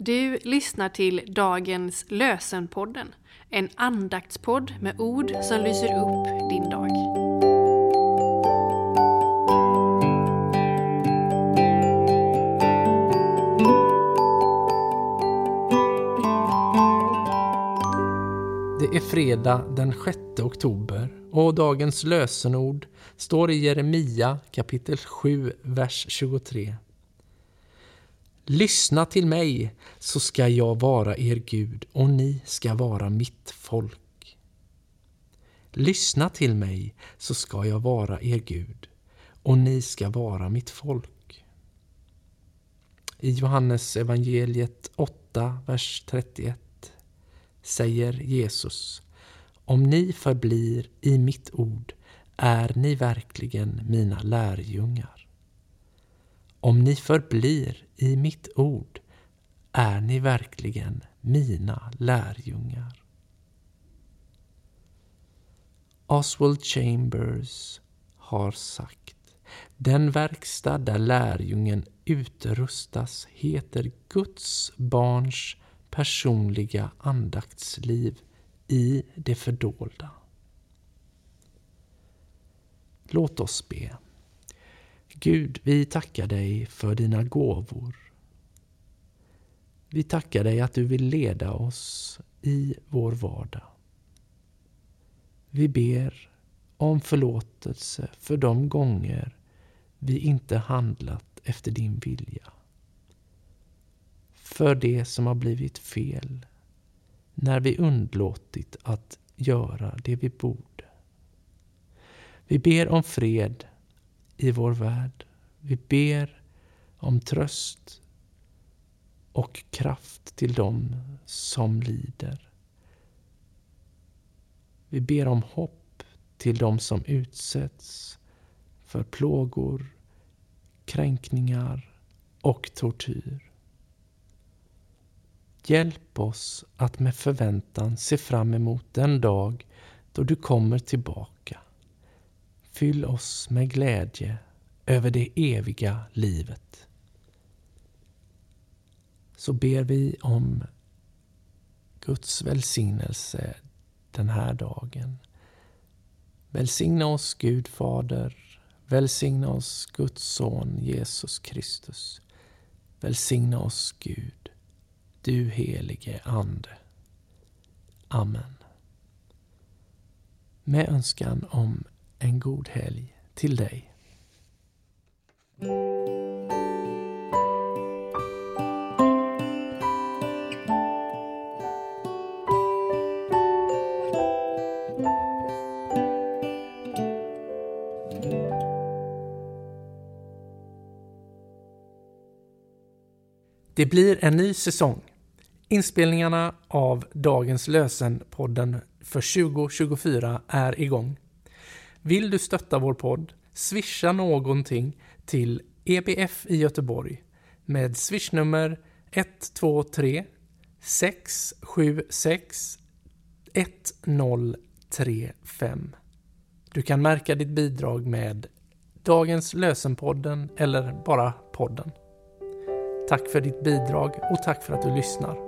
Du lyssnar till dagens Lösenpodden, en andaktspodd med ord som lyser upp din dag. Det är fredag den 6 oktober och dagens lösenord står i Jeremia kapitel 7, vers 23. Lyssna till mig, så ska jag vara er Gud och ni ska vara mitt folk. Lyssna till mig, så ska jag vara er Gud och ni ska vara mitt folk. I Johannes evangeliet 8, vers 31 säger Jesus Om ni förblir i mitt ord är ni verkligen mina lärjungar. Om ni förblir i mitt ord är ni verkligen mina lärjungar. Oswald Chambers har sagt Den verkstad där lärjungen utrustas heter Guds barns personliga andaktsliv i det fördolda. Låt oss be. Gud, vi tackar dig för dina gåvor. Vi tackar dig att du vill leda oss i vår vardag. Vi ber om förlåtelse för de gånger vi inte handlat efter din vilja. För det som har blivit fel när vi undlåtit att göra det vi borde. Vi ber om fred i vår värld. Vi ber om tröst och kraft till dem som lider. Vi ber om hopp till dem som utsätts för plågor, kränkningar och tortyr. Hjälp oss att med förväntan se fram emot den dag då du kommer tillbaka. Fyll oss med glädje över det eviga livet. Så ber vi om Guds välsignelse den här dagen. Välsigna oss Gud Fader. Välsigna oss Guds son Jesus Kristus. Välsigna oss Gud, du helige Ande. Amen. Med önskan om en god helg till dig. Det blir en ny säsong. Inspelningarna av dagens Lösen-podden för 2024 är igång. Vill du stötta vår podd? Swisha någonting till EBF i Göteborg med swishnummer 123 676 1035. Du kan märka ditt bidrag med Dagens Lösenpodden eller bara podden. Tack för ditt bidrag och tack för att du lyssnar.